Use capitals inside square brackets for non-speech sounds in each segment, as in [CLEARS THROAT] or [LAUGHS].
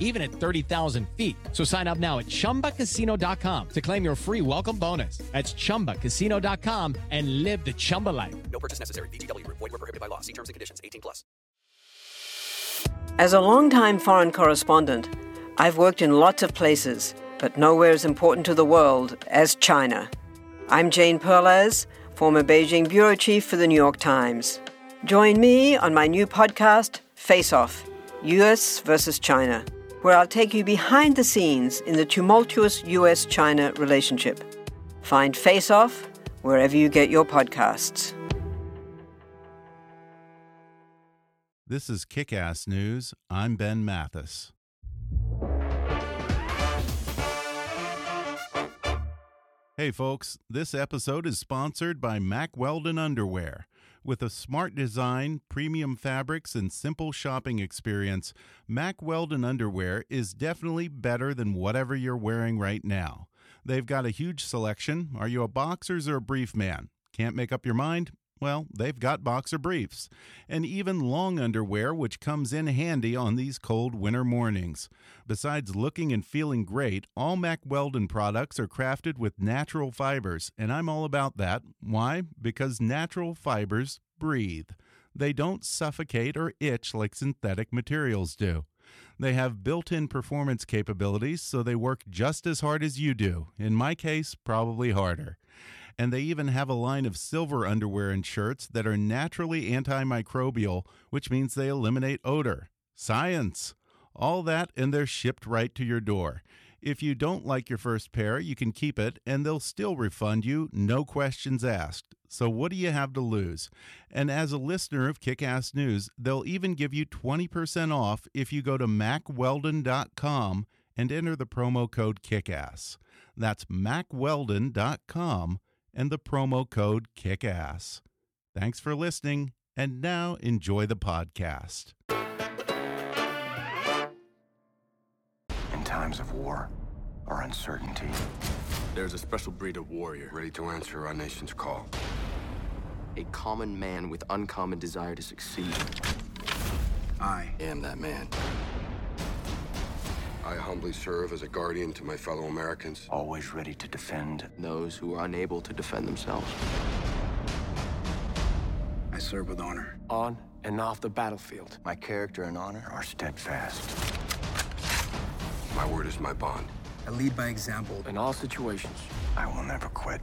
even at 30,000 feet. So sign up now at chumbacasino.com to claim your free welcome bonus. That's chumbacasino.com and live the Chumba life. No purchase necessary. VGW Group. Void were prohibited by law. See terms and conditions. 18 plus. As a longtime foreign correspondent, I've worked in lots of places, but nowhere as important to the world as China. I'm Jane Perlez, former Beijing bureau chief for the New York Times. Join me on my new podcast, Face Off US versus China, where I'll take you behind the scenes in the tumultuous US China relationship. Find Face Off wherever you get your podcasts. This is Kick Ass News. I'm Ben Mathis. Hey, folks, this episode is sponsored by Mack Weldon Underwear. With a smart design, premium fabrics, and simple shopping experience, Mack Weldon Underwear is definitely better than whatever you're wearing right now. They've got a huge selection. Are you a boxers or a brief man? Can't make up your mind? Well, they've got boxer briefs and even long underwear, which comes in handy on these cold winter mornings. Besides looking and feeling great, all Mack Weldon products are crafted with natural fibers, and I'm all about that. Why? Because natural fibers breathe. They don't suffocate or itch like synthetic materials do. They have built in performance capabilities, so they work just as hard as you do. In my case, probably harder. And they even have a line of silver underwear and shirts that are naturally antimicrobial, which means they eliminate odor. Science! All that, and they're shipped right to your door. If you don't like your first pair, you can keep it, and they'll still refund you, no questions asked. So, what do you have to lose? And as a listener of Kick Ass News, they'll even give you 20% off if you go to mackweldon.com and enter the promo code KICKASS. That's MackWeldon.com and the promo code KICKASS. Thanks for listening, and now enjoy the podcast. In times of war or uncertainty, There's a special breed of warrior. ready to answer our nation's call. A common man with uncommon desire to succeed. I am that man. I humbly serve as a guardian to my fellow Americans. always ready to defend. Those who are unable to defend themselves. I serve with honor. On and off the battlefield. My character and honor are steadfast. My word is my bond. I lead by example in all situations. I will never quit.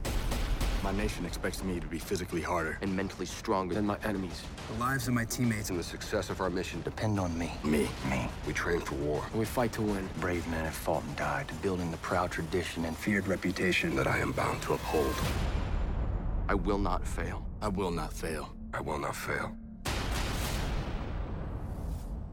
My nation expects me to be physically harder And mentally stronger than than my enemies. The lives of my teammates and the success of our mission, Depend on me. Me. Me. we train for war. And we fight to win. Brave men have fought and died, building the proud tradition and feared reputation. That I am bound to uphold. I will not fail. I will not fail. I will not fail.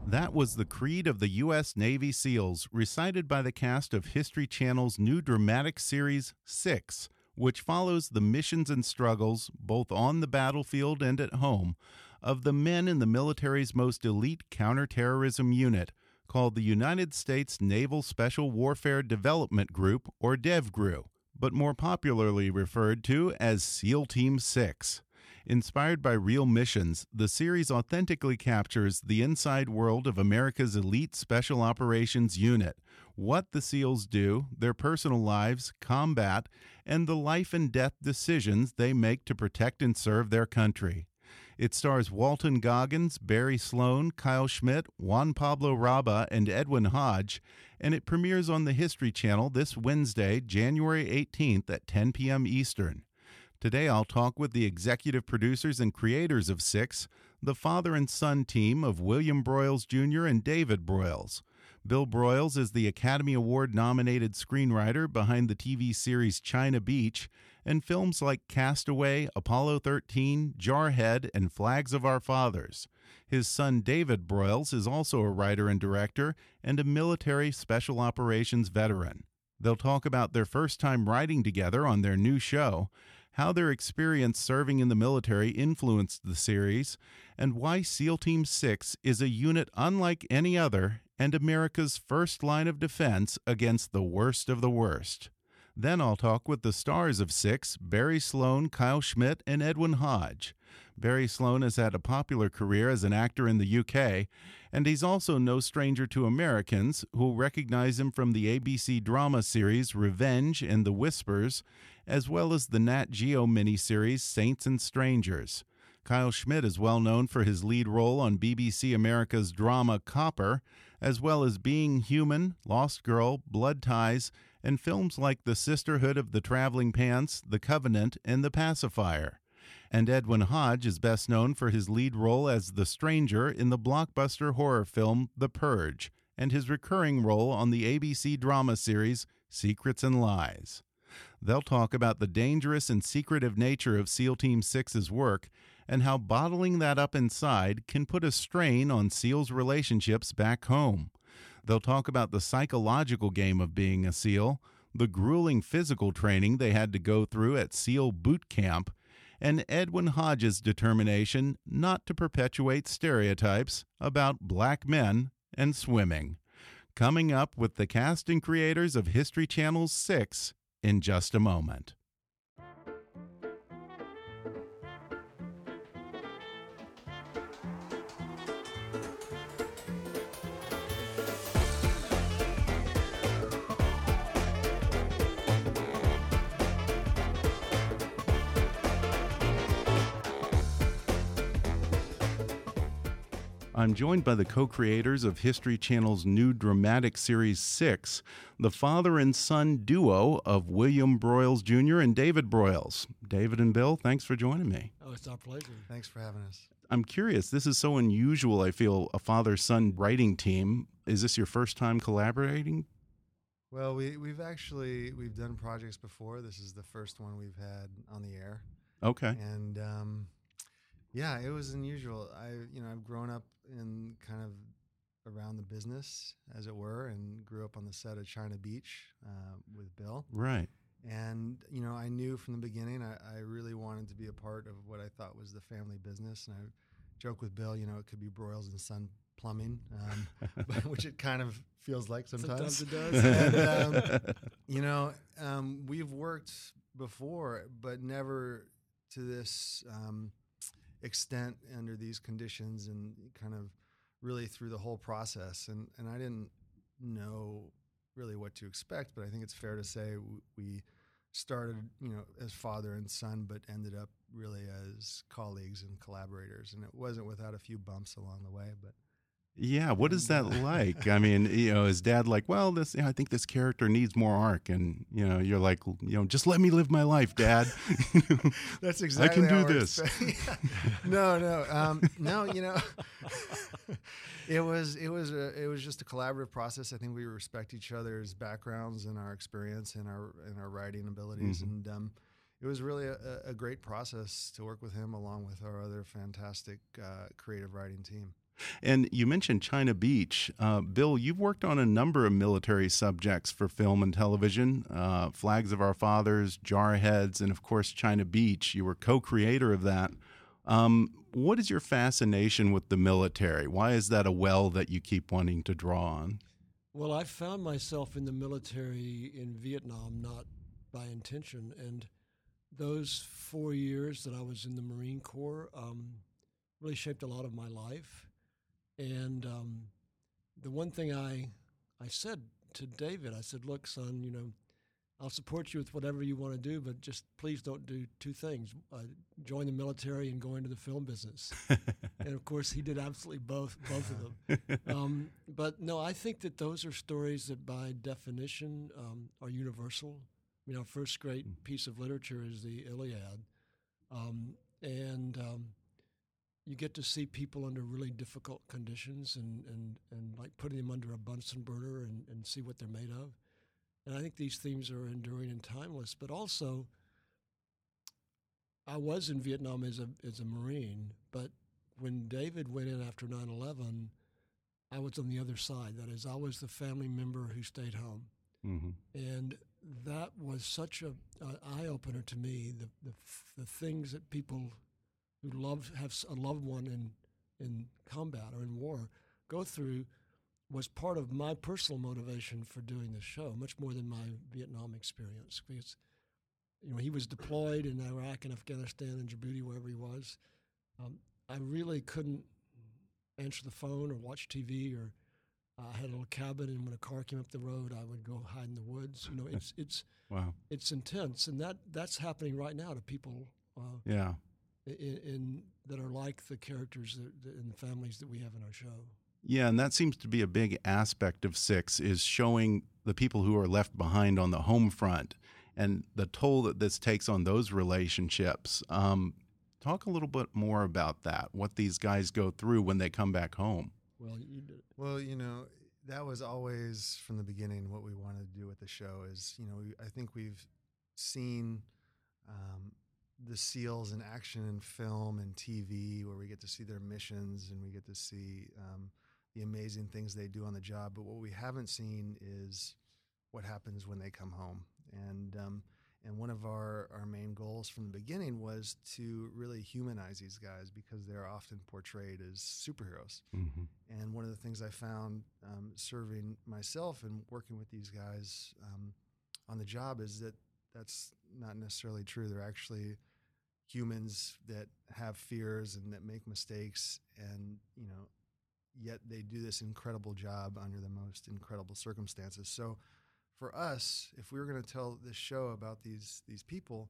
That was the creed of the U.S. Navy SEALs, recited by the cast of History Channel's new dramatic series, Six, which follows the missions and struggles, both on the battlefield and at home, of the men in the military's most elite counterterrorism unit, called the United States Naval Special Warfare Development Group, or DEVGRU, but more popularly referred to as SEAL Team 6. Inspired by real missions, the series authentically captures the inside world of America's elite Special Operations Unit, what the SEALs do, their personal lives, combat, and the life and death decisions they make to protect and serve their country. It stars Walton Goggins, Barry Sloane, Kyle Schmid, Juan Pablo Raba, and Edwin Hodge, and it premieres on the History Channel this Wednesday, January 18th at 10 p.m. Eastern. Today, I'll talk with the executive producers and creators of Six, the father and son team of William Broyles Jr. and David Broyles. Bill Broyles is the Academy Award nominated screenwriter behind the TV series China Beach and films like Castaway, Apollo 13, Jarhead, and Flags of Our Fathers. His son David Broyles is also a writer and director and a military special operations veteran. They'll talk about their first time writing together on their new show, how their experience serving in the military influenced the series, and why SEAL Team 6 is a unit unlike any other and America's first line of defense against the worst of the worst. Then I'll talk with the stars of Six, Barry Sloane, Kyle Schmid, and Edwin Hodge. Barry Sloane has had a popular career as an actor in the UK, and he's also no stranger to Americans who recognize him from the ABC drama series Revenge and The Whispers, as well as the Nat Geo miniseries Saints and Strangers. Kyle Schmid is well known for his lead role on BBC America's drama Copper, as well as Being Human, Lost Girl, Blood Ties, and films like The Sisterhood of the Traveling Pants, The Covenant, and The Pacifier. And Edwin Hodge is best known for his lead role as the stranger in the blockbuster horror film The Purge, and his recurring role on the ABC drama series Secrets and Lies. They'll talk about the dangerous and secretive nature of SEAL Team 6's work and how bottling that up inside can put a strain on SEALs' relationships back home. They'll talk about the psychological game of being a SEAL, the grueling physical training they had to go through at SEAL Boot Camp, and Edwin Hodge's determination not to perpetuate stereotypes about black men and swimming. Coming up with the cast and creators of History Channel's 6 in just a moment. I'm joined by the co creators of History Channel's new dramatic series 6, the father and son duo of William Broyles Jr. and David Broyles. David and Bill, thanks for joining me. Oh, it's our pleasure. Thanks for having us. I'm curious, this is so unusual, I feel, a father son writing team. Is this your first time collaborating? Well, we, we've actually we've done projects before. This is the first one we've had on the air. Okay. And um, yeah, it was unusual. I you know I've grown up in kind of around the business, as it were, and grew up on the set of China Beach uh, with Bill. Right. And you know, I knew from the beginning I, I really wanted to be a part of what I thought was the family business. And I joke with Bill, you know, it could be Broyles and Son Plumbing, um, [LAUGHS] which it kind of feels like sometimes. Sometimes it does. and, [LAUGHS] um, you know, um, we've worked before, but never to this um, extent under these conditions and kind of really through the whole process. And and I didn't know really what to expect, but I think it's fair to say we started, you know, as father and son, but ended up really as colleagues and collaborators. And it wasn't without a few bumps along the way, but. Yeah, what is that like? I mean, you know, is dad like, well, this, you know, I think this character needs more arc, and you know, you're like, you know, just let me live my life, dad. [LAUGHS] That's exactly. [LAUGHS] I can do this. [LAUGHS] no, no, um, no. You know, it was it was a it was just a collaborative process. I think we respect each other's backgrounds and our experience and our and our writing abilities, mm -hmm. and um, it was really a, a, great process to work with him along with our other fantastic uh, creative writing team. And you mentioned China Beach. Uh, Bill, you've worked on a number of military subjects for film and television uh, Flags of Our Fathers, Jarheads, and of course, China Beach. You were co creator of that. Um, what is your fascination with the military? Why is that a well that you keep wanting to draw on? Well, I found myself in the military in Vietnam, not by intention. And those four years that I was in the Marine Corps um, really shaped a lot of my life. And um, the one thing I I said to David, I said, "Look, son, you know, I'll support you with whatever you want to do, but just please don't do two things: uh, join the military and go into the film business." [LAUGHS] and of course, he did absolutely both both of them. [LAUGHS] Um, but no, I think that those are stories that, by definition, um, are universal. I mean, our first great hmm. piece of literature is the Iliad, um, and um, you get to see people under really difficult conditions and, and, and like putting them under a Bunsen burner and, and see what they're made of. And I think these themes are enduring and timeless, but also I was in Vietnam as a, as a Marine, but when David went in after 9 11, I was on the other side. That is, I was the family member who stayed home. Mm-hmm. And that was such a, a eye opener to me. The, the the things that people who love have a loved one in in combat or in war go through was part of my personal motivation for doing this show, much more than my Vietnam experience. Because you know he was deployed in Iraq and Afghanistan and Djibouti, wherever he was. Um, I really couldn't answer the phone or watch TV or I had a little cabin, and when a car came up the road, I would go hide in the woods. You know, [LAUGHS] it's it's wow, it's intense, and that that's happening right now to people. Uh, yeah, in, in, that are like the characters that, that, and the families that we have in our show. Yeah, and that seems to be a big aspect of Six is showing the people who are left behind on the home front and the toll that this takes on those relationships. Um, talk a little bit more about that. What these guys go through when they come back home. Well, you did. Well, you know, that was always from the beginning what we wanted to do with the show. Is you know, we, I think we've seen um, the SEALs in action in film and TV, where we get to see their missions and we get to see um, the amazing things they do on the job. But what we haven't seen is what happens when they come home. And um, and one of our, our main goals from the beginning was to really humanize these guys because they're often portrayed as superheroes. Mm-hmm. And one of the things I found um, serving myself and working with these guys um, on the job is that that's not necessarily true. They're actually humans that have fears and that make mistakes and, you know, yet they do this incredible job under the most incredible circumstances. So, for us, if we were going to tell this show about these these people,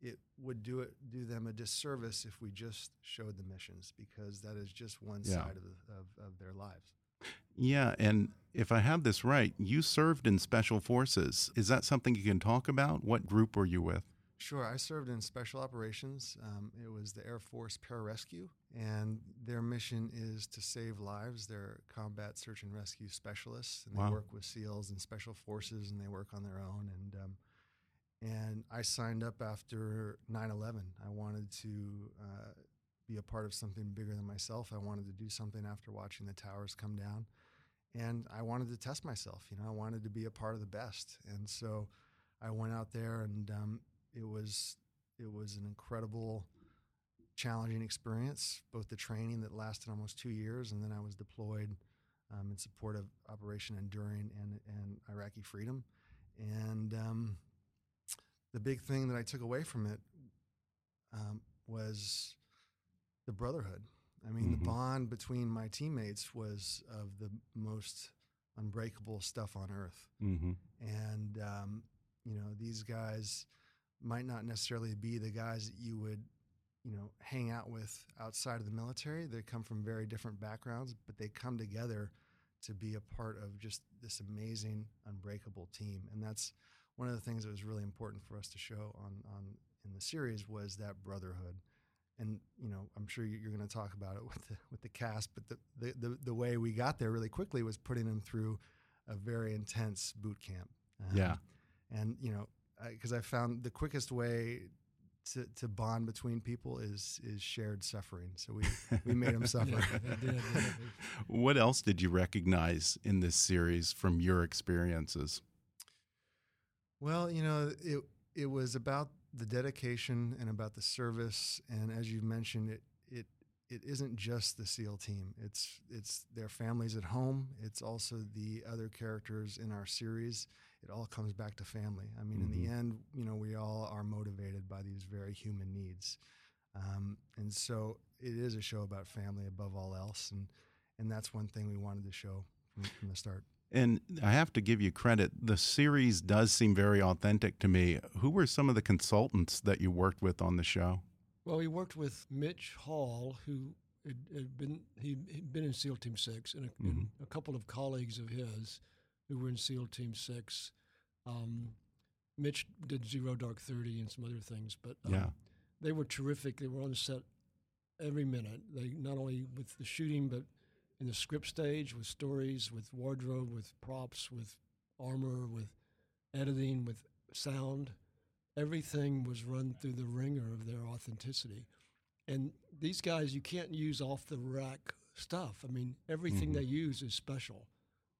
it would do it do them a disservice if we just showed the missions because that is just one Yeah. side of, the, of of their lives. Yeah, and if I have this right, you served in special forces. Is that something you can talk about? What group were you with? Sure, I served in special operations. Um, it was the Air Force Pararescue, and their mission is to save lives. They're combat search and rescue specialists, and they Wow. work with SEALs and special forces, and they work on their own. And um, and I signed up after 9/11. I wanted to uh, be a part of something bigger than myself. I wanted to do something after watching the towers come down, and I wanted to test myself. You know, I wanted to be a part of the best, and so I went out there and. Um, it was it was an incredible challenging experience both the training that lasted almost two years and then i was deployed um, in support of operation enduring and, and iraqi freedom and um, the big thing that i took away from it um, was the brotherhood i mean Mhm. the bond between my teammates was of the most unbreakable stuff on earth Mm-hmm. and um, you know these guys might not necessarily be the guys that you would you know hang out with outside of the military they come from very different backgrounds but they come together to be a part of just this amazing unbreakable team and that's one of the things that was really important for us to show on on in the series was that brotherhood and you know i'm sure you- you're going to talk about it with the with the cast but the, the the the way we got there really quickly was putting them through a very intense boot camp Um, Yeah. and you know because I, found the quickest way to, to bond between people is is shared suffering so we we made them [LAUGHS] suffer Yeah, they did, didn't? What else did you recognize in this series from your experiences? Well, you know, it it was about the dedication and about the service, and as you've mentioned, it it it isn't just the SEAL team. It's it's their families at home. It's also the other characters in our series. It all comes back to family. I mean, in the end, you know, we all are motivated by these very human needs, um, and so it is a show about family above all else, and and that's one thing we wanted to show from, from the start. And I have to give you credit. The series does seem very authentic to me. Who were some of the consultants that you worked with on the show? Well, we worked with Mitch Hall, who had, had been he had been in SEAL Team Six, and a, and a couple of colleagues of his who were in SEAL Team Six. Um, Mitch did Zero Dark Thirty and some other things, but um, Yeah. they were terrific. They were on the set every minute. They not only with the shooting, but in the script stage with stories, with wardrobe, with props, with armor, with editing, with sound. Everything was run through the ringer of their authenticity. And these guys, you can't use off the rack stuff. I mean, everything Mhm. they use is special.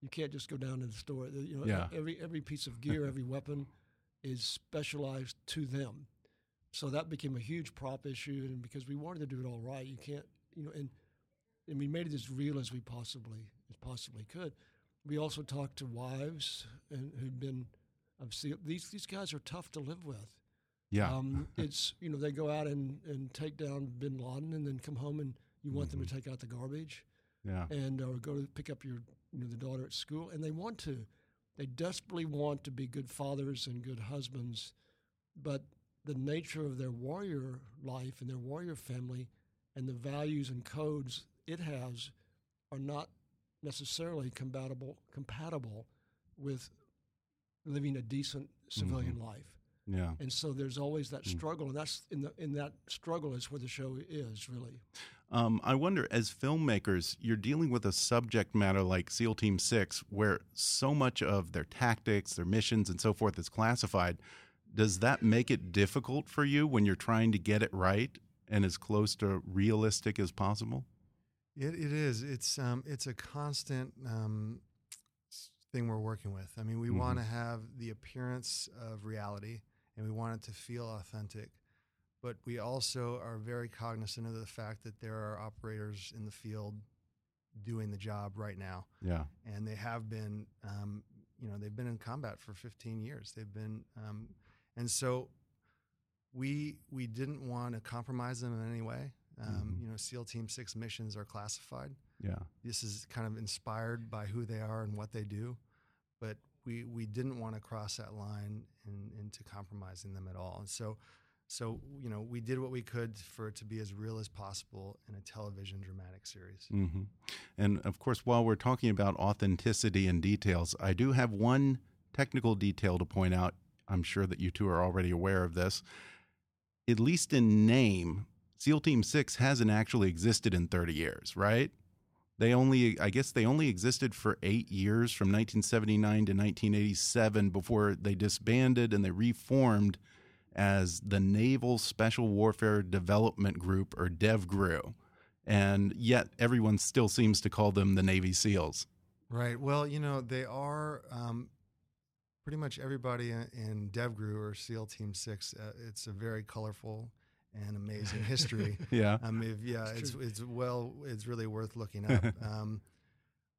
You can't just go down to the store. You know, Yeah. every every piece of gear, every [LAUGHS] weapon is specialized to them. So that became a huge prop issue, and because we wanted to do it all right, you can't, you know, and and we made it as real as we possibly as possibly could. We also talked to wives and who'd been of SEAL. These these guys are tough to live with. Yeah. Um, [LAUGHS] it's you know they go out and, and take down Bin Laden and then come home and you want them to take out the garbage Yeah. and or go to pick up your you know the daughter at school and they want to they desperately want to be good fathers and good husbands but the nature of their warrior life and their warrior family and the values and codes it has are not necessarily compatible compatible with living a decent civilian life Yeah. and so there's always that struggle and that's in the in that struggle is where the show is really Um, I wonder, as filmmakers, you're dealing with a subject matter like SEAL Team Six, where so much of their tactics, their missions, and so forth is classified. Does that make it difficult for you when you're trying to get it right and as close to realistic as possible? It, it is. It's um, it's a constant um, thing we're working with. I mean, we Mhm. want to have the appearance of reality, and we want it to feel authentic. But we also are very cognizant of the fact that there are operators in the field doing the job right now, Yeah. and they have been. Um, you know, they've been in combat for 15 years. They've been, um, and so we we didn't want to compromise them in any way. Um, Mhm. You know, SEAL Team Six missions are classified. Yeah. This is kind of inspired by who they are and what they do, but we we didn't want to cross that line in, into compromising them at all. And so, so you know, we did what we could for it to be as real as possible in a television dramatic series. hmm And of course, while we're talking about authenticity and details, I do have one technical detail to point out. I'm sure that you two are already aware of this. At least in name, SEAL Team 6 hasn't actually existed in 30 years, right? They only, I guess, they only existed for eight years from 1979 to 1987 before they disbanded and they reformed as the Naval Special Warfare Development Group, or DevGRU and yet everyone still seems to call them the Navy SEALs. Right. Well, you know, they are um, pretty much everybody in, DevGRU or SEAL Team Six. Uh, it's a very colorful and amazing history. [LAUGHS] Yeah. I mean, yeah, It's it's it's well, it's really worth looking up. [LAUGHS] um,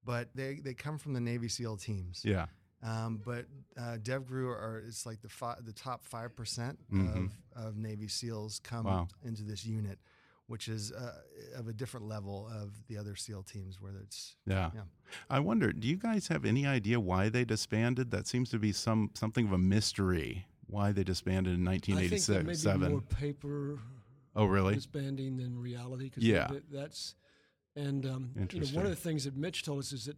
but they they come from the Navy SEAL teams. Yeah. Um, but uh, DevGRU are it's like the fi- the top five percent Mhm. of, of Navy SEAls come Wow. into this unit, which is uh, of a different level of the other SEAL teams, where it's Yeah. yeah. I wonder, do you guys have any idea why they disbanded? That seems to be some something of a mystery. Why they disbanded in I think there may 1987? be more paper Oh, really? disbanding than reality. Cause Yeah. that- that's and um, you know one of the things that Mitch told us is that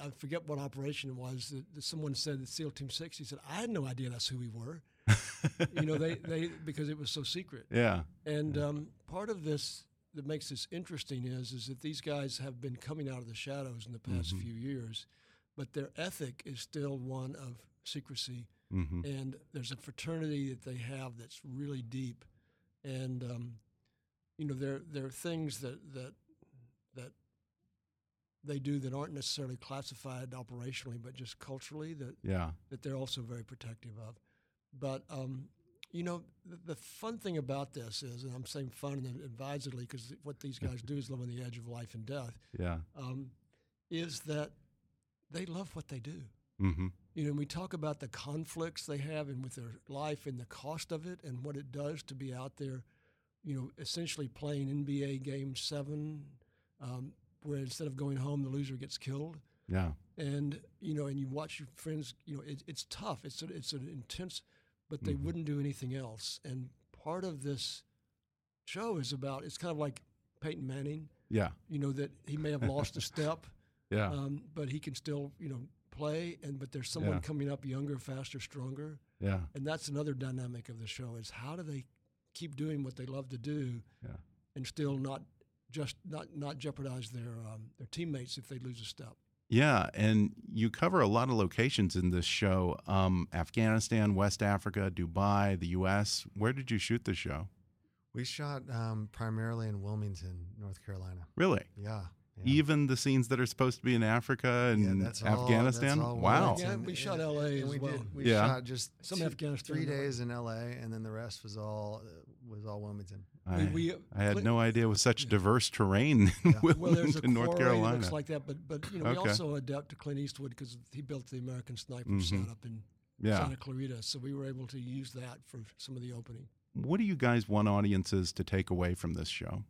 I forget what operation it was that, someone said that SEAL Team Six. He said I had no idea that's who we were. you know they they because it was so secret. [LAUGHS] Yeah. And um, part of this that makes this interesting is is that these guys have been coming out of the shadows in the past Mhm. few years, but their ethic is still one of secrecy. Hmm And there's a fraternity that they have that's really deep, and um, you know there there are things that that that they do that aren't necessarily classified operationally, but just culturally that Yeah. that they're also very protective of. But um, you know, the, the fun thing about this is, and I'm saying fun and advisedly because what these guys do is live on the edge of life and death, Yeah. um, is that they love what they do. hmm You know, and we talk about the conflicts they have and with their life and the cost of it and what it does to be out there, you know, essentially playing NBA Game Seven, um, where instead of going home, the loser gets killed Yeah. and you know, and you watch your friends. You know, it, it's tough. It's a, it's an intense, but they Mhm. wouldn't do anything else. And part of this show is about. It's kind of like Peyton Manning. Yeah. You know that he may have lost a step, [LAUGHS] Yeah. um, but he can still you know play. And but there's someone Yeah. coming up younger, faster, stronger. yeah. And that's another dynamic of the show is how do they keep doing what they love to do, Yeah. and still not just not not jeopardize their um, their teammates if they lose a step. Yeah, and you cover a lot of locations in this show: um, Afghanistan, West Africa, Dubai, the U.S. Where did you shoot the show? We shot um, primarily in Wilmington, North Carolina. Really? Yeah. Even the scenes that are supposed to be in Africa and that's all- Afghanistan. that's all wow. Wilmington. Yeah, we shot LA and as we well. Did, we Yeah. shot just Some two- Afghanistan three days in L.A. and then the rest was all uh, was all Wilmington. I, we- I had no idea with such diverse terrain in Yeah. Well, there's a Wilmington, North quarry that Carolina. looks like that, but but you know we Okay. also adapt to Clint Eastwood because he built the American Sniper Mhm. set up in Yeah. Santa Clarita, so we were able to use that for some of the opening. What do you guys want audiences to take away from this show?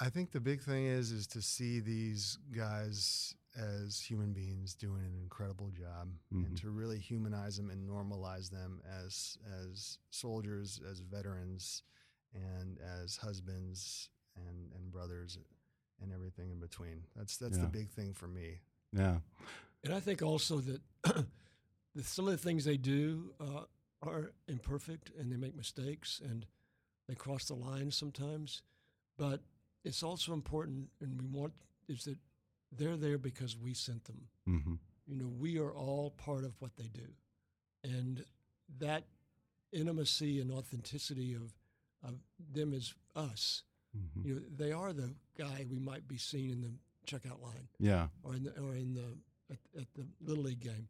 I think the big thing is is to see these guys as human beings doing an incredible job Mhm. and to really humanize them and normalize them as as soldiers, as veterans, and as husbands and and brothers and everything in between. That's that's Yeah. the big thing for me. Yeah. And I think also that, [CLEARS THROAT] that some of the things they do uh, are imperfect and they make mistakes and they cross the line sometimes. But it's also important, and we want is that they're there because we sent them. hmm You know, we are all part of what they do, and that intimacy and authenticity of of them as us. hmm You know, they are the guy we might be seeing in the checkout line Yeah. or in the or in the at, at the little league game.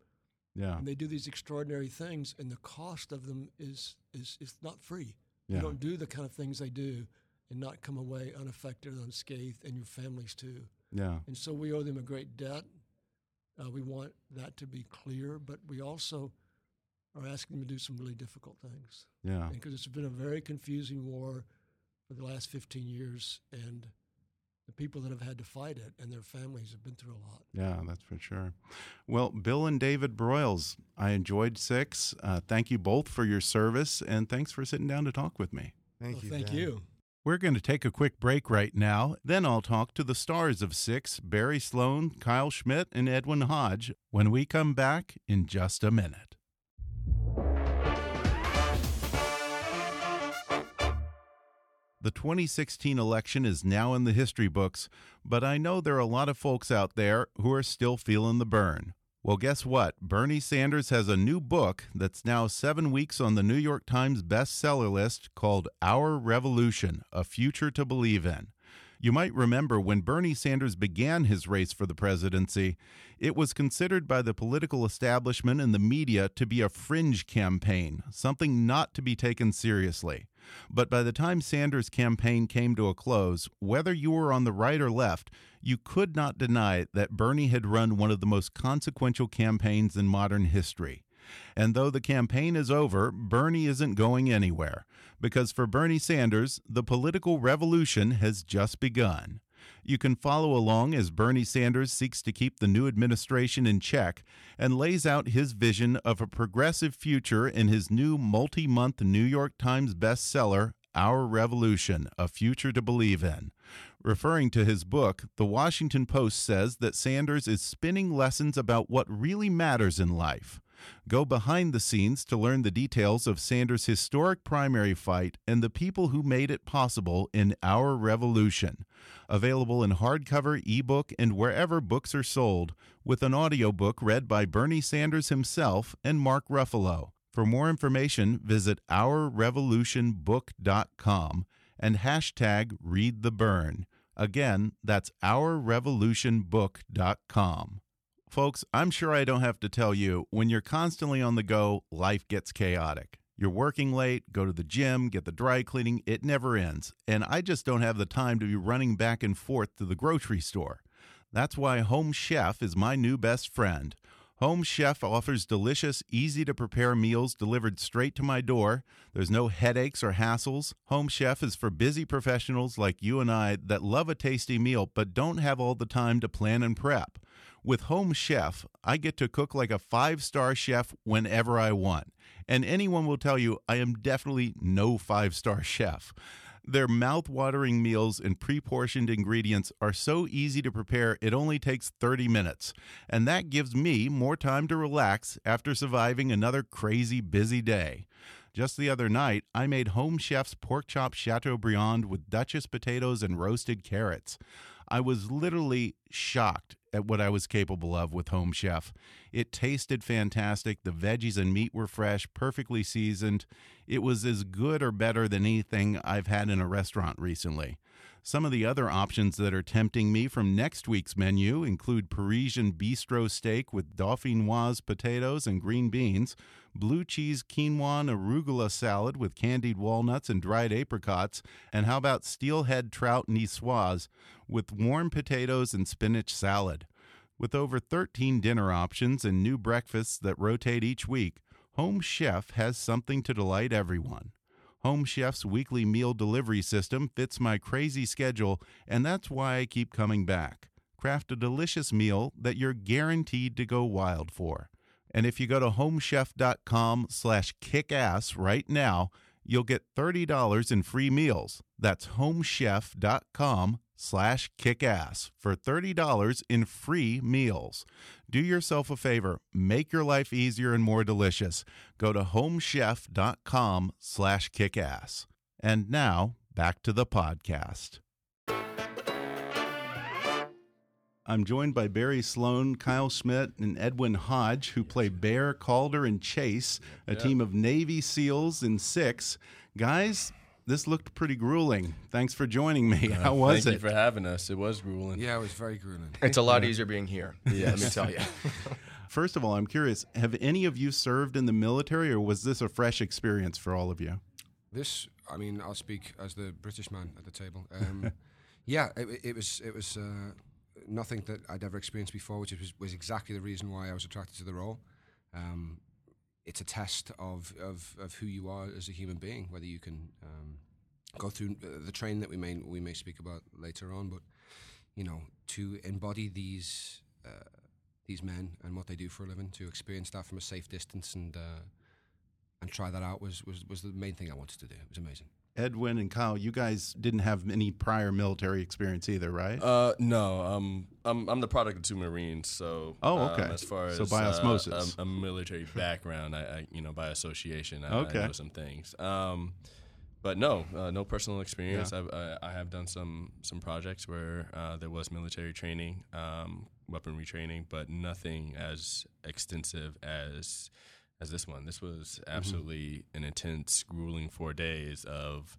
Yeah. And they do these extraordinary things, and the cost of them is is is not free. Yeah. You don't do the kind of things they do and not come away unaffected, unscathed, and your families too. Yeah. And so we owe them a great debt. Uh, we want that to be clear, but we also are asking them to do some really difficult things Yeah. because it's been a very confusing war for the last 15 years, and the people that have had to fight it and their families have been through a lot. Yeah, that's for sure. Well, Bill and David Broyles, I enjoyed six. Uh, thank you both for your service, and thanks for sitting down to talk with me. Thank Well, you. thank Dan. you. We're going to take a quick break right now. Then I'll talk to the stars of Six Barry Sloane, Kyle Schmid, and Edwin Hodge when we come back in just a minute. The 2016 election is now in the history books, but I know there are a lot of folks out there who are still feeling the burn. Well, guess what? Bernie Sanders has a new book that's now seven weeks on the New York Times bestseller list called Our Revolution A Future to Believe in. You might remember when Bernie Sanders began his race for the presidency, it was considered by the political establishment and the media to be a fringe campaign, something not to be taken seriously. But by the time Sanders' campaign came to a close, whether you were on the right or left, you could not deny that Bernie had run one of the most consequential campaigns in modern history. And though the campaign is over, Bernie isn't going anywhere. Because for Bernie Sanders, the political revolution has just begun. You can follow along as Bernie Sanders seeks to keep the new administration in check and lays out his vision of a progressive future in his new multi month New York Times bestseller, Our Revolution A Future to Believe in. Referring to his book, The Washington Post says that Sanders is spinning lessons about what really matters in life. Go behind the scenes to learn the details of Sanders' historic primary fight and the people who made it possible in Our Revolution. Available in hardcover, ebook, and wherever books are sold, with an audiobook read by Bernie Sanders himself and Mark Ruffalo. For more information, visit ourrevolutionbook.com and hashtag read the burn. Again, that's ourrevolutionbook.com. Folks, I'm sure I don't have to tell you, when you're constantly on the go, life gets chaotic. You're working late, go to the gym, get the dry cleaning, it never ends. And I just don't have the time to be running back and forth to the grocery store. That's why Home Chef is my new best friend. Home Chef offers delicious, easy to prepare meals delivered straight to my door. There's no headaches or hassles. Home Chef is for busy professionals like you and I that love a tasty meal but don't have all the time to plan and prep. With Home Chef, I get to cook like a five star chef whenever I want. And anyone will tell you I am definitely no five star [LAUGHS] chef. Their mouth-watering meals and pre-portioned ingredients are so easy to prepare it only takes 30 minutes. And that gives me more time to relax after surviving another crazy busy day. Just the other night, I made Home Chef's pork chop chateaubriand with Duchess potatoes and roasted carrots. I was literally shocked at what I was capable of with Home Chef. It tasted fantastic. The veggies and meat were fresh, perfectly seasoned. It was as good or better than anything I've had in a restaurant recently. Some of the other options that are tempting me from next week's menu include Parisian bistro steak with dauphinoise potatoes and green beans, blue cheese quinoa arugula salad with candied walnuts and dried apricots, and how about steelhead trout niçoise with warm potatoes and spinach salad. With over 13 dinner options and new breakfasts that rotate each week, Home Chef has something to delight everyone. Home Chef's weekly meal delivery system fits my crazy schedule, and that's why I keep coming back. Craft a delicious meal that you're guaranteed to go wild for. And if you go to homechef.com slash kickass right now, you'll get $30 in free meals. That's homechef.com slash kickass for $30 in free meals. Do yourself a favor. Make your life easier and more delicious. Go to homechef.com slash kickass. And now, back to the podcast. I'm joined by Barry Sloane, Kyle Schmid, and Edwin Hodge, who play Bear, Calder, and Chase, a team of Navy SEALs in six. Guys, this looked pretty grueling. Thanks for joining me. How was Thank it? you for having us. It was grueling. Yeah, it was very grueling. It's a lot easier being here. [LAUGHS] Yeah, Let me tell you. [LAUGHS] First of all, I'm curious have any of you served in the military, or was this a fresh experience for all of you? This, I mean, I'll speak as the British man at the table. Um, [LAUGHS] yeah, it, it was it was uh, nothing that I'd ever experienced before, which was, was exactly the reason why I was attracted to the role. Um, it's a test of, of, of who you are as a human being, whether you can um, go through uh, the train that we may we may speak about later on, but you know, to embody these uh, these men and what they do for a living, to experience that from a safe distance and uh, and try that out was, was was the main thing I wanted to do. It was amazing. Edwin and Kyle, you guys didn't have any prior military experience either, right? Uh, no, um, I'm I'm the product of two Marines, so Oh, um, okay. as far as So by uh, osmosis. a, a military [LAUGHS] background, I, I you know by association, I, Okay. I know some things. Um, but no, uh, no personal experience. Yeah. I've, I, I have done some some projects where uh, there was military training, um, weaponry training, but nothing as extensive as as this one. This was Mm-hmm. absolutely an intense, grueling four days of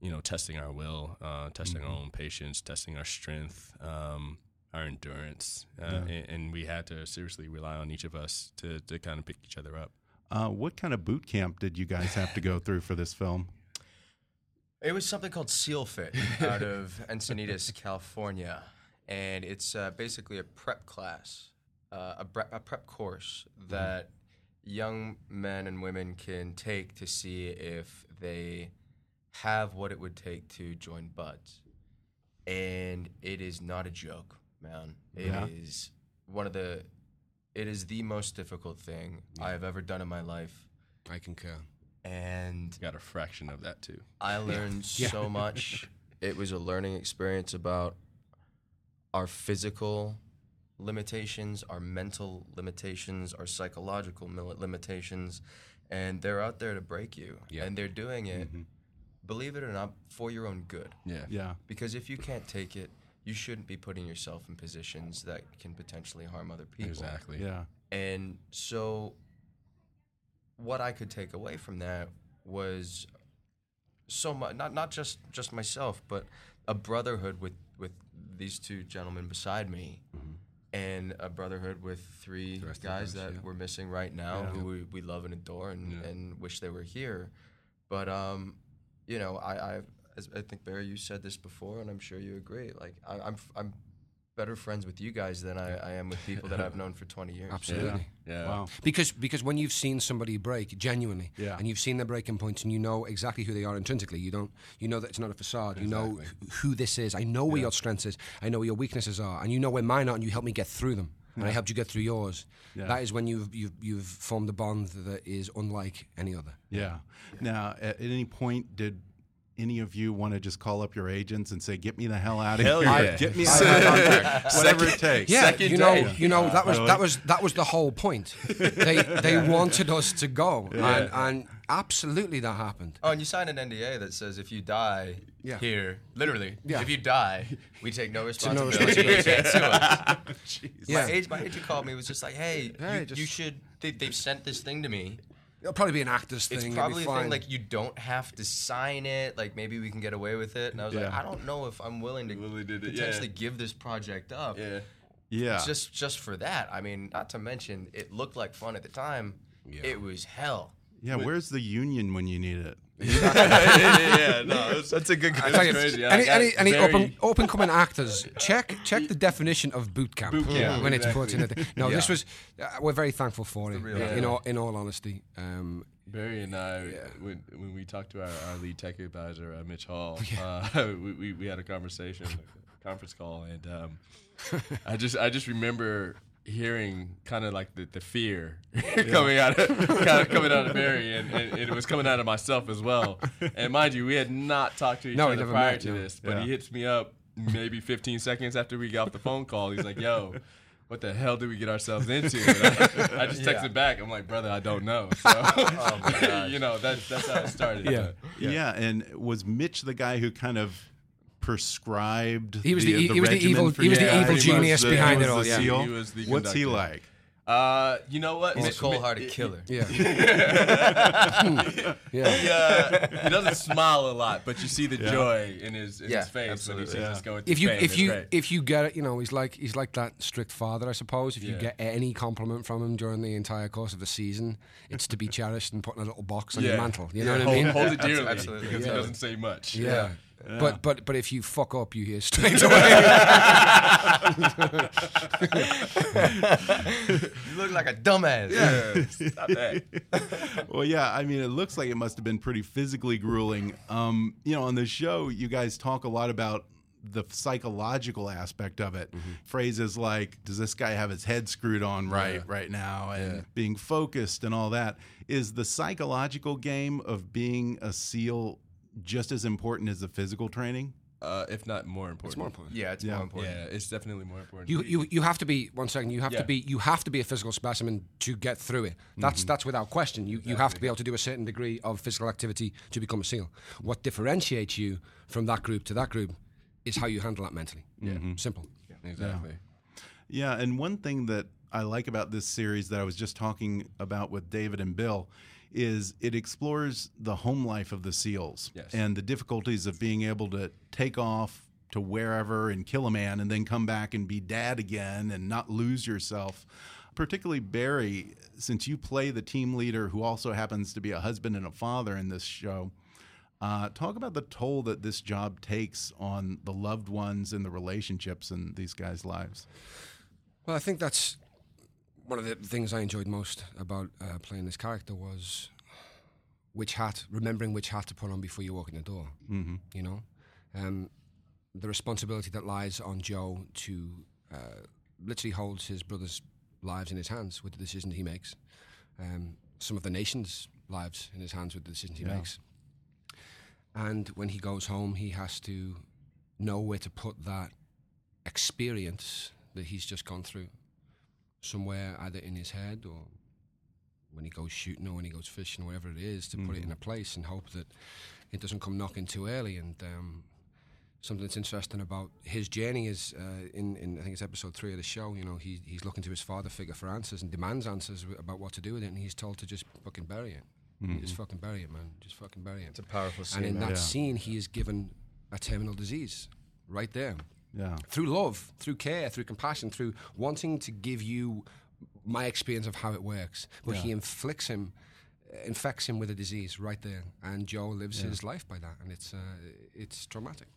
you know testing our will, uh, testing Mm-hmm. our own patience, testing our strength. Um, our endurance, uh, Yeah. and, and we had to seriously rely on each of us to, to kind of pick each other up. Uh, what kind of boot camp did you guys have to go [LAUGHS] through for this film? It was something called SEALFIT out of [LAUGHS] Encinitas, California, and it's uh, basically a prep class, uh, a, bre- a prep course that young men and women can take to see if they have what it would take to join BUD/S. And it is not a joke, man. It is Yeah. one of the, it is the most difficult thing I have ever done in my life. I concur. And Got a fraction of that too. I learned [LAUGHS] Yeah. so much. It was a learning experience about our physical limitations, our mental limitations, our psychological limitations, and they're out there to break you. Yeah. And they're doing it, mm-hmm. believe it or not, for your own good. Yeah. Yeah. Because if you can't take it, you shouldn't be putting yourself in positions that can potentially harm other people. Exactly. Yeah. And so, what I could take away from that was so much not not just just myself, but a brotherhood with with these two gentlemen beside me, mm-hmm. And a brotherhood with three The rest of the guys guys, that yeah. we're missing right now, Yeah. who we, we love and adore, and, Yeah. and wish they were here. But um, you know, I I as I think Barry, you said this before, and I'm sure you agree. Like I, I'm I'm better friends with you guys than I, I am with people that I've known for 20 years. Absolutely. Yeah. Wow. Because because when you've seen somebody break genuinely, Yeah. and you've seen their breaking points, and you know exactly who they are intrinsically, you don't you know that it's not a facade. You know who this is. I know where your strengths is. I know where your weaknesses are, and you know where mine are, and you help me get through them. And I helped you get through yours. Yeah. That is when you've you've you've formed a bond that is unlike any other. Yeah. Now, at, at any point, did any of you want to just call up your agents and say, "Get me the hell out of Hell here! yeah. Get me out of here! Whatever it takes." Yeah, Second you know, day. you know that was that was that was the whole point. they they wanted us to go, and, and absolutely that happened. Oh, and you sign an NDA that says if you die Yeah. here, literally, Yeah. if you die, we take no [LAUGHS] no responsibility. responsibility. You can't sue. Yeah. My, age, my agent called me was just like, hey, Hey, you, just- you should, they, they've sent this thing to me. It'll probably be an actor's thing. It's thing. probably a thing like you don't have to sign it. Like maybe we can get away with it. And I was like, I don't know if I'm willing to did it, yeah. potentially give this project up. Yeah. Yeah. Just just for that. I mean, not to mention it looked like fun at the time. It was hell. Yeah, where's the union when you need it? Yeah, no, was, That's a good. it I was tell you, crazy. Any got any, any very- open open coming actors, check check the definition of boot camp, Boot camp, when it's put in exactly. it. No, this was uh, we're very thankful for it. real in all in all honesty, um, Barry and I, when, when we talked to our, our lead tech advisor, uh, Mitch Hall, uh, [LAUGHS] we, we, we had a conversation, a conference call, and um, I just I just remember hearing kind of like the, the fear [LAUGHS] coming out of kind of coming out of Barry, and, and, and it was coming out of myself as well. And mind you, we had not talked to each No, other never prior met, to no. this, but Yeah. he hits me up maybe 15 seconds after we got off the phone call. He's like, "Yo." What the hell did we get ourselves into? And I, I just texted Yeah. back. I'm like, brother, I don't know. [LAUGHS] So, Oh my gosh. [LAUGHS] you know, that, that's how it started. Yeah. but- Yeah. and was Mitch the guy who kind of prescribed? He was the e- he was the evil- for he was the guys? evil genius the- behind it all, yeah. He was the What's he like? Uh, you know what? He's a cold-hearted Mitch- killer. [LAUGHS] [LAUGHS] yeah, He, yeah. uh, he doesn't smile a lot, but you see the Yeah. joy in his in Yeah, his face when he sees Yeah. us going. If you Spain. if you great. if you get it, you know he's like he's like that strict father, I suppose. If you get any compliment from him during the entire course of the season, it's to be [LAUGHS] cherished and put in a little box on your mantle. You know Yeah, what I mean? hold it dearly Absolutely. because Yeah. he doesn't say much. Yeah. But but but if you fuck up, you hear straight away. [LAUGHS] You look like a dumbass. Yeah, stop that. [LAUGHS] well, yeah. I mean, it looks like it must have been pretty physically grueling. Um, you know, on the show, you guys talk a lot about the psychological aspect of it. Phrases like, "Does this guy have his head screwed on right Yeah. right now?" and Yeah. being focused and all that. Is the psychological game of being a SEAL just as important as the physical training? Uh, if not more important. It's more important. Yeah, it's Yeah. more important. Yeah, it's definitely more important. You, you you have to be one second. You have Yeah. to be you have to be a physical specimen to get through it. That's that's without question. You you have to be able to do a certain degree of physical activity to become a SEAL. What differentiates you from that group to that group is how you handle that mentally. Yeah, simple. Yeah. exactly. Yeah, and one thing that I like about this series that I was just talking about with David and Bill is it explores the home life of the SEALs Yes. and the difficulties of being able to take off to wherever and kill a man and then come back and be dad again and not lose yourself. Particularly Barry, since you play the team leader who also happens to be a husband and a father in this show, uh, talk about the toll that this job takes on the loved ones and the relationships in these guys' lives. Well, I think that's one of the things I enjoyed most about uh, playing this character was which hat, remembering which hat to put on before you walk in the door. Mm-hmm. You know, um, the responsibility that lies on Joe to uh, literally holds his brothers' lives in his hands with the decisions he makes. Um, some of the nation's lives in his hands with the decisions he Yeah. makes. And when he goes home, he has to know where to put that experience that he's just gone through somewhere either in his head or when he goes shooting or when he goes fishing or whatever it is to put it in a place and hope that it doesn't come knocking too early and um, something that's interesting about his journey is uh, in, in I think it's episode three of the show you know he, he's looking to his father figure for answers and demands answers about what to do with it and he's told to just fucking bury it just fucking bury it man just fucking bury it It's a powerful scene. and in man. that Yeah. scene he is given a terminal disease right there Yeah. through love, through care, through compassion, through wanting to give you my experience of how it works. But he inflicts him, uh, infects him with a disease right there, and Joe lives his life by that, and it's uh, it's traumatic.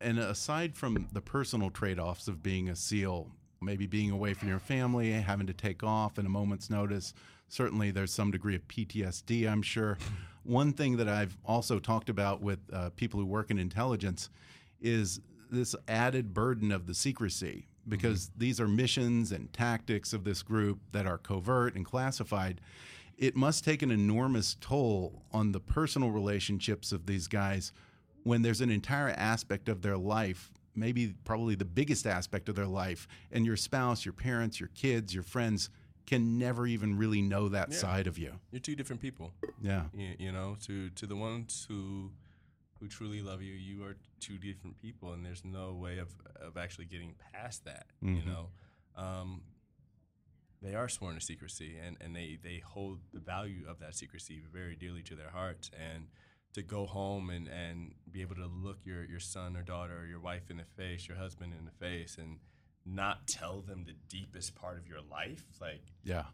And aside from the personal trade offs of being a SEAL, maybe being away from your family, having to take off in a moment's notice, certainly there's some degree of PTSD, I'm sure. One thing that I've also talked about with uh, people who work in intelligence is this added burden of the secrecy because mm-hmm. these are missions and tactics of this group that are covert and classified. It must take an enormous toll on the personal relationships of these guys when there's an entire aspect of their life, maybe probably the biggest aspect of their life, and your spouse, your parents, your kids, your friends can never even really know that Yeah. side of you. You're two different people. Yeah. You, you know, to to the ones who who truly love you, you are two different people, and there's no way of of actually getting past that. You Mhm. know, um, they are sworn to secrecy, and, and they, they hold the value of that secrecy very dearly to their hearts. And to go home and, and be able to look your, your son or daughter or your wife in the face, your husband in the face, and not tell them the deepest part of your life, like Yeah.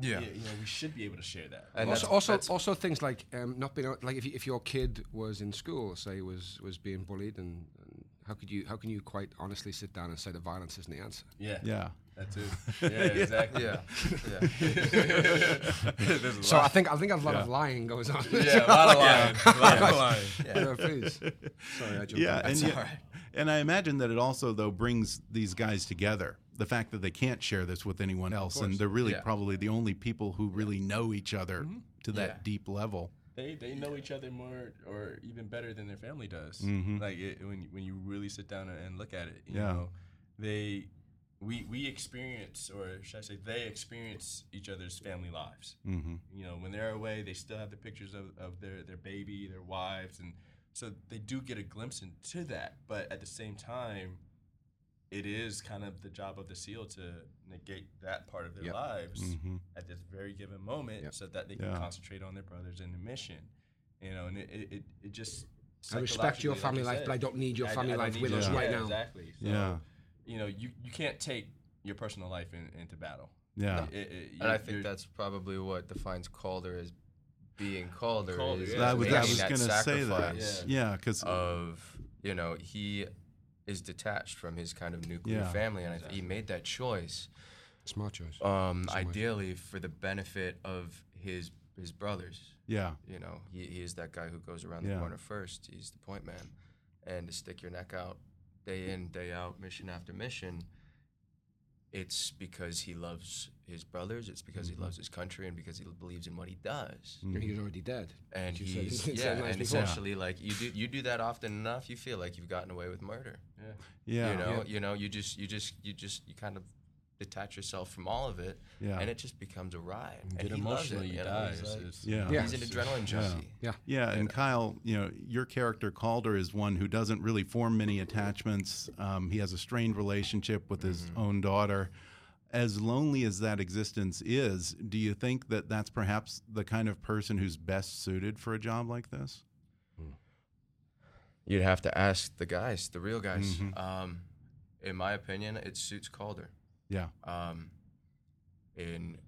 Yeah. you know, we should be able to share that. And also, that's- also, that's- also things like um, not being like if, you- if your kid was in school, say was was being bullied, and, and how could you how can you quite honestly sit down and say that violence isn't the answer? Yeah. Yeah. That too. [LAUGHS] Yeah, exactly. Yeah. [LAUGHS] There's a So lot. I think I think a lot of lying goes on. Yeah, a lot of lying. A lot of lying. [LAUGHS] Yeah, please. Sorry, I jumped Yeah, in. and That's you- all right. and I imagine that it also though brings these guys together. The fact that they can't share this with anyone else, and they're really Yeah. probably the only people who really know each other to that Yeah. deep level. They they know each other more or even better than their family does. Mhm. Like it, when when you really sit down and, and look at it, you Yeah. know, they we we experience or should I say they experience each other's family lives. hmm You know, when they're away, they still have the pictures of, of their their baby, their wives, and so they do get a glimpse into that. But at the same time, it is kind of the job of the SEAL to negate that part of their Yep. lives Mhm. at this very given moment, Yep. so that they can Yeah. concentrate on their brothers and the mission. You know, and it it, it, it just I respect your psychologically, like family life, said, but I don't need your I- family I life with your- us Yeah. right yeah, now. Exactly. So, Yeah. You know, you, you can't take your personal life in, into battle. Yeah. It- it- And I think that's probably what defines Calder as being Calder. Calder, is yeah. That was, I was going to say that. Yeah, because Of you know he is detached from his kind of nuclear Yeah. family, and I he made that choice. Smart choice. Um, So much. ideally for the benefit of his his brothers. yeah, You know, he, he is that guy who goes around the corner first. He's the point man, and to stick your neck out day in day out, mission after mission. It's because he loves his brothers. It's because Mm-hmm. he loves his country, and because he believes in what he does. And He's already dead. And You he's [LAUGHS] you yeah, nice and before. essentially like you do you do that often enough, you feel like you've gotten away with murder. yeah. yeah, You know, Yeah. you know, you just you just you just you kind of detach yourself from all of it, Yeah. and it just becomes a ride. You and get he loves it, you die. he's like- yeah. Yeah. He's an adrenaline junkie. Yeah. Yeah, and Kyle, you know, your character Calder is one who doesn't really form many attachments. Um, he has a strained relationship with his own daughter. As lonely as that existence is, do you think that that's perhaps the kind of person who's best suited for a job like this? You'd have to ask the guys, the real guys. Mhm. Um, in my opinion, it suits Calder. Yeah, Um, in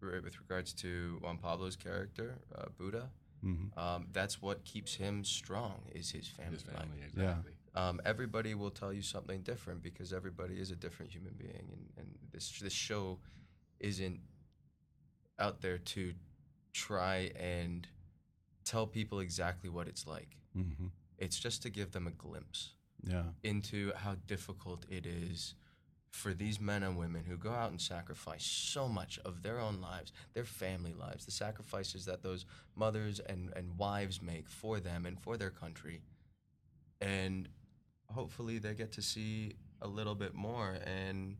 re- with regards to Juan Pablo's character, uh, Buddha, hmm um, that's what keeps him strong is his family. His life. family, Yeah. exactly. Um, everybody will tell you something different because everybody is a different human being, and, and this this show isn't out there to try and tell people exactly what it's like. hmm It's just to give them a glimpse yeah, into how difficult it is for these men and women who go out and sacrifice so much of their own lives, their family lives, the sacrifices that those mothers and, and wives make for them and for their country. And hopefully they get to see a little bit more. And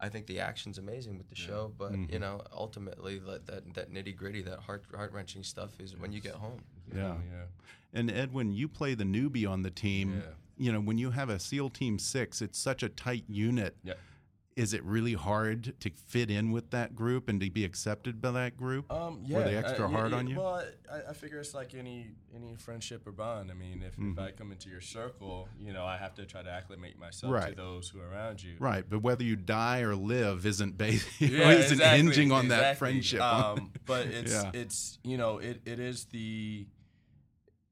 I think the action's amazing with the show, but you Mhm. know, ultimately that, that, that nitty gritty, that heart heart wrenching stuff is when you get home. yeah. yeah. And Edwin, you play the newbie on the team. Yeah. You know, when you have a SEAL Team Six, it's such a tight unit. Yeah. Is it really hard to fit in with that group and to be accepted by that group? Um, yeah, Were they extra uh, hard yeah, on you? Well, I, I figure it's like any any friendship or bond. I mean, if, Mhm. if I come into your circle, you know, I have to try to acclimate myself Right. to those who are around you. Right, but whether you die or live isn't based, [LAUGHS] Yeah, isn't exactly, hinging on that friendship. Um, but [LAUGHS] it's Yeah. it's you know it, it is the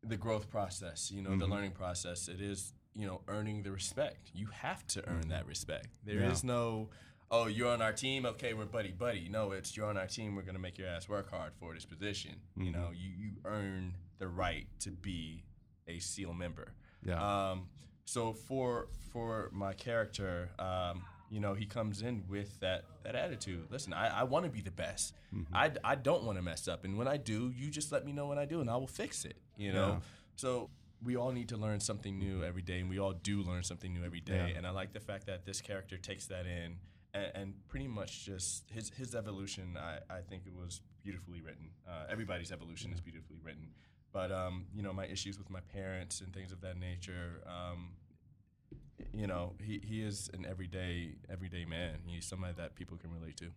the growth process. You know, the Mhm. learning process. It is you know earning the respect. You have to earn that respect. There is Mm-hmm. Yeah. no. Oh, you're on our team. Okay, we're buddy buddy. No, it's you're on our team. We're gonna make your ass work hard for this position. You Mhm. know, you you earn the right to be a SEAL member. Yeah. Um, so for for my character, um, you know, he comes in with that that attitude. Listen, I, I want to be the best. Mm-hmm. I, I don't want to mess up, and when I do, you just let me know when I do, and I will fix it. You know. Yeah. So we all need to learn something new every day, and we all do learn something new every day. Yeah. And I like the fact that this character takes that in. And, and pretty much just his his evolution, I, I think it was beautifully written. Uh, everybody's evolution is beautifully written, but um, you know my issues with my parents and things of that nature. Um, you know, he, he is an everyday everyday man. He's somebody that people can relate to.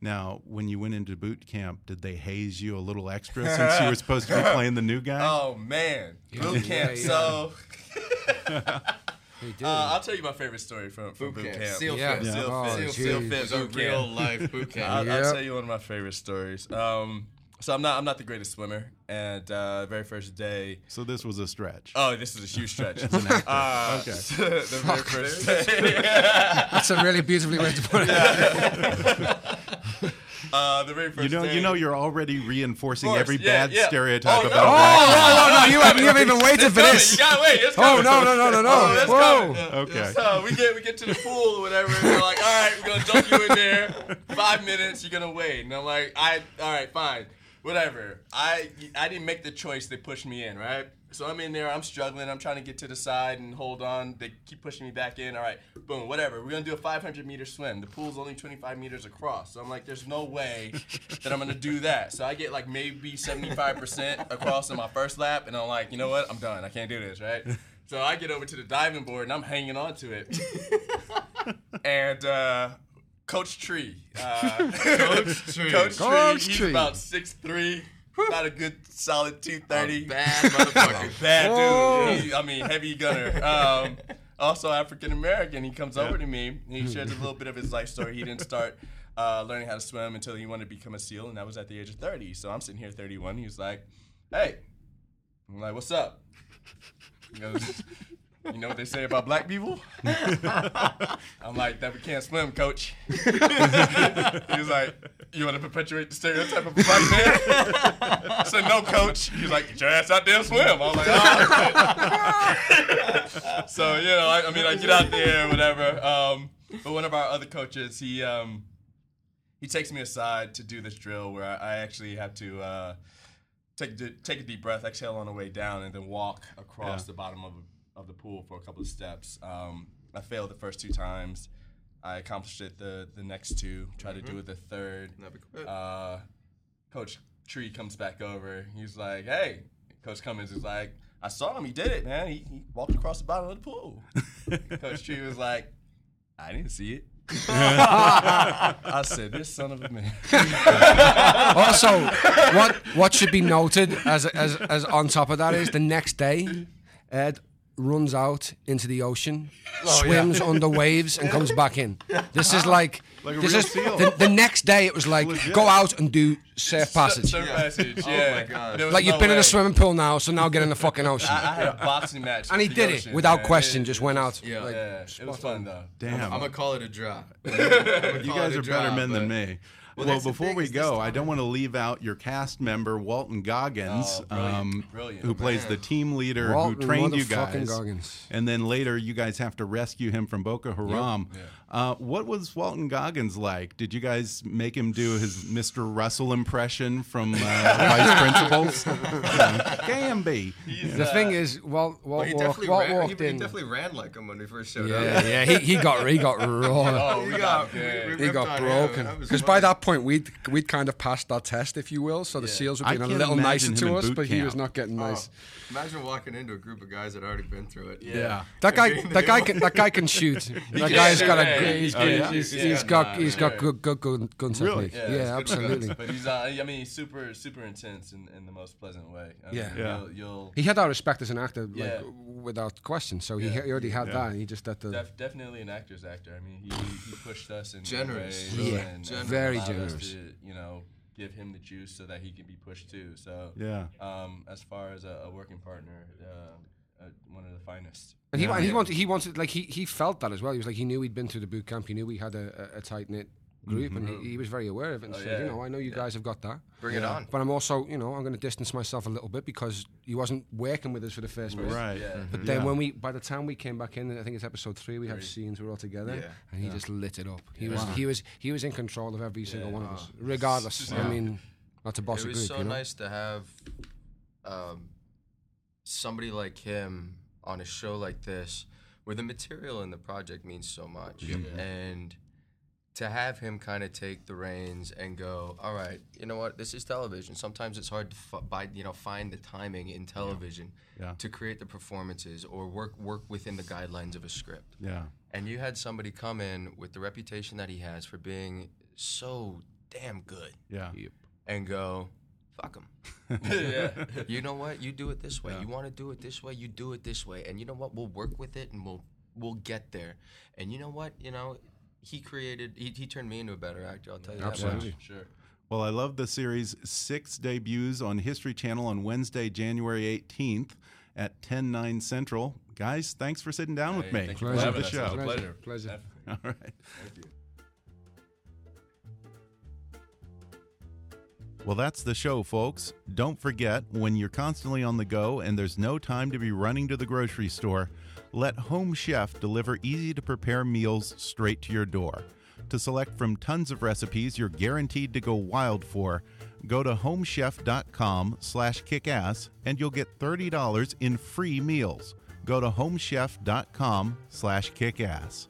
Now, when you went into boot camp, did they haze you a little extra since you were supposed to be [LAUGHS] playing the new guy? Oh man, Yeah, boot camp. yeah. So. [LAUGHS] [LAUGHS] Uh, I'll tell you my favorite story from, from boot, Boot camp. camp. Seal Yeah. fit. Yeah. Seal Oh, fit. SEALFIT. It's a real life boot camp. I'll, Yep. I'll tell you one of my favorite stories. Um, so I'm not I'm not the greatest swimmer, and uh, very first day. So this was a stretch. Oh, this is a huge stretch. [LAUGHS] an actor. Uh, Okay. [LAUGHS] the very first day. [LAUGHS] That's a really beautifully way to put it. uh, the very first You know, day. you know, you're already reinforcing course, every yeah, bad yeah. stereotype Oh, about Oh, black Oh, no, no, no, you haven't, you haven't even waited It's for coming. this. You gotta wait. It's Oh, coming. no, no, no, no, no. Oh, that's Whoa. coming. Okay. So we get we get to the pool or whatever, and they're like, all right, we're gonna dump you in there. Five minutes, you're gonna wait. And I'm like, I all right, fine, whatever. I I didn't make the choice. They pushed me in, right? So I'm in there. I'm struggling. I'm trying to get to the side and hold on. They keep pushing me back in. All right, boom, whatever. We're gonna do a 500 meter swim. The pool's only 25 meters across. So I'm like, there's no way that I'm gonna do that. So I get like maybe 75% across in my first lap, and I'm like, you know what? I'm done. I can't do this, right? So I get over to the diving board and I'm hanging on to it. [LAUGHS] and uh, Coach Tree. Uh, Coach [LAUGHS] Tree. Coach Tree. Coach he's Tree. about 6'3", about a good solid 230. Bad motherfucker. [LAUGHS] Bad Whoa. dude. He- I mean, heavy gunner. Um, also African American. He comes over to me and he shares a little bit of his life story. He didn't start uh, learning how to swim until he wanted to become a SEAL, and that was at the age of 30. So I'm sitting here, 31. He's like, "Hey," I'm like, "What's up?" He goes, "You know what they say about black people?" [LAUGHS] I'm like, "That we can't swim, coach." [LAUGHS] He's like, "You want to perpetuate the stereotype of a black man?" I said, "No, coach." He's like, "Get your ass out there and swim." I was like, "Oh." so you know, I, I mean, I get out there, whatever. Um, but one of our other coaches, he um, he takes me aside to do this drill where I, I actually have to uh, take take a deep breath, exhale on the way down, and then walk across Yeah. the bottom of of the pool for a couple of steps. Um, I failed the first two times. I accomplished it the the next two. Tried to do it the third. Uh, Coach Tree comes back over. He's like, "Hey." Coach Cummins is like, "I saw him. He did it, man. He, he walked across the bottom of the pool." [LAUGHS] Coach Tree was like, "I didn't see it." [LAUGHS] I said, "This son of a man." [LAUGHS] also, what what should be noted as as as on top of that is the next day, Ed runs out into the ocean, oh, swims under waves, and comes back in. This is like. [LAUGHS] Like this is the, the next day. It was like Legit. go out and do surf passage. Surf passage, Oh yeah. my gosh. There Like you've no been in a swimming pool now, so now get in the fucking ocean. I, I had a boxing match. and he did ocean, it without man. question. It- Just went out. Yeah. like, Yeah, it was fun though. Damn. I'm gonna call it a draw. [LAUGHS] You guys are better men than me. Well, Well, before we go, I don't want to leave out your cast member Walton Goggins, Oh, brilliant, um, brilliant. who plays the team leader Walton who trained you guys, Goggins. and then later you guys have to rescue him from Boko Haram. Uh, what was Walton Goggins like? Did you guys make him do his Mr. Russell impression from uh, Vice Principals? [LAUGHS] Gamby. The thing is, Walt, Well, Walt, he walked, definitely Walt ran. He, walked he in. definitely ran like him when we first showed Yeah, up. yeah, he, he got he got [LAUGHS] raw. Oh, we got good. we he got on broken because by that point we'd we'd kind of passed our test, if you will. So the seals were I being a little nicer to us, boot but he was not getting Oh, nice. imagine walking into a group of guys that already been through it. Yeah. That guy, [LAUGHS] that guy can that guy can shoot. that can guy's shoot, got a yeah, great, he's he's, good. good. he's, Yeah, he's yeah, got he's got yeah. good good gun, gun Really? Yeah, Yeah, it's good guns, absolutely. But he's, uh, I mean, he's super, super intense in, in the most pleasant way. I Yeah. mean, Yeah. You'll, you'll He had our respect as an actor, like Yeah. without question. So he, Yeah. he already had Yeah. that. He just had to. def- definitely an actor's actor. I mean, he, he pushed us in Generous. ways Yeah, and, generous. and very generous. To, you know, give him the juice so that he can be pushed too. So, Yeah. um, as far as a, a working partner, uh, uh, one of the finest. And he, Yeah. and he wanted, he wanted, like he, he felt that as well. He was like, he knew he'd been through the boot camp. He knew we had a, a, a tight knit group, and he, he was very aware of it. And Oh, said, you know, I know you guys have got that, Bring it on. but I'm also, you know, I'm going to distance myself a little bit because he wasn't working with us for the first place. Right. Yeah. But then Yeah. when we, by the time we came back in, I think it's episode three, we have scenes we're all together, Yeah. and he just lit it up. He was, he was, he was in control of every single one of us, regardless. I mean, not to boss it a was so you know? nice to have um, somebody like him on a show like this, where the material in the project means so much, and to have him kind of take the reins and go, all right, you know what, this is television. Sometimes it's hard to f- by, you know find the timing in television Yeah. to create the performances or work work within the guidelines of a script. Yeah. And you had somebody come in with the reputation that he has for being so damn good Yeah. and go, fuck him. [LAUGHS] Yeah. [LAUGHS] You know what? You do it this way. Yeah. You want to do it this way. You do it this way. And you know what? We'll work with it and we'll we'll get there. And you know what? You know, he created. He, he turned me into a better actor. I'll tell you Absolutely. that much. Sure. Well, I love the series. Six debuts on History Channel on Wednesday, January 18th at 10, 9 Central. Guys, thanks for sitting down with me. thank you for Love the show. It was a pleasure. Pleasure. All right. Thank you. Well, that's the show, folks. Don't forget, when you're constantly on the go and there's no time to be running to the grocery store, let Home Chef deliver easy to prepare meals straight to your door. To select from tons of recipes you're guaranteed to go wild for, go to homechef.com slash kickass and you'll get $30 in free meals. Go to homechef.com slash kickass.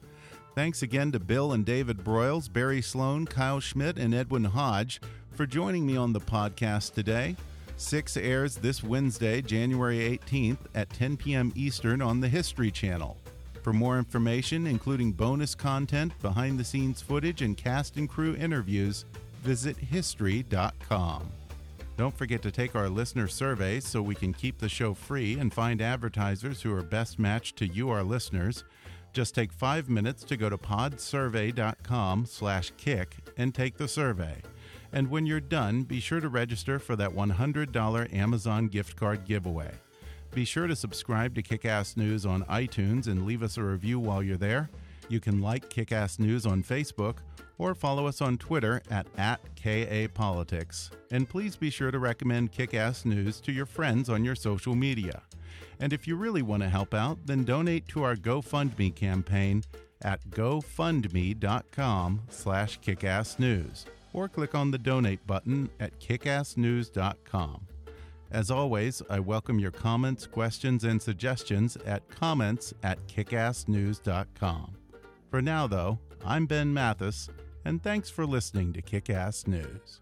Thanks again to Bill and David Broyles, Barry Sloane, Kyle Schmid, and Edwin Hodge for joining me on the podcast today. Six airs this Wednesday, January 18th at 10 p.m. Eastern on the History Channel. For more information, including bonus content, behind the scenes footage, and cast and crew interviews, visit history.com. Don't forget to take our listener survey so we can keep the show free and find advertisers who are best matched to you, our listeners. Just take five minutes to go to podsurvey.com slash kick and take the survey. And when you're done, be sure to register for that $100 Amazon gift card giveaway. Be sure to subscribe to Kickass News on iTunes and leave us a review while you're there. You can like Kickass News on Facebook or follow us on Twitter at, at KAPolitics. And please be sure to recommend Kickass News to your friends on your social media. And if you really want to help out, then donate to our GoFundMe campaign at gofundme.com slash kickassnews or click on the donate button at kickassnews.com. As always, I welcome your comments, questions, and suggestions at comments at kickassnews.com. For now, though, I'm Ben Mathis, and thanks for listening to Kickass News.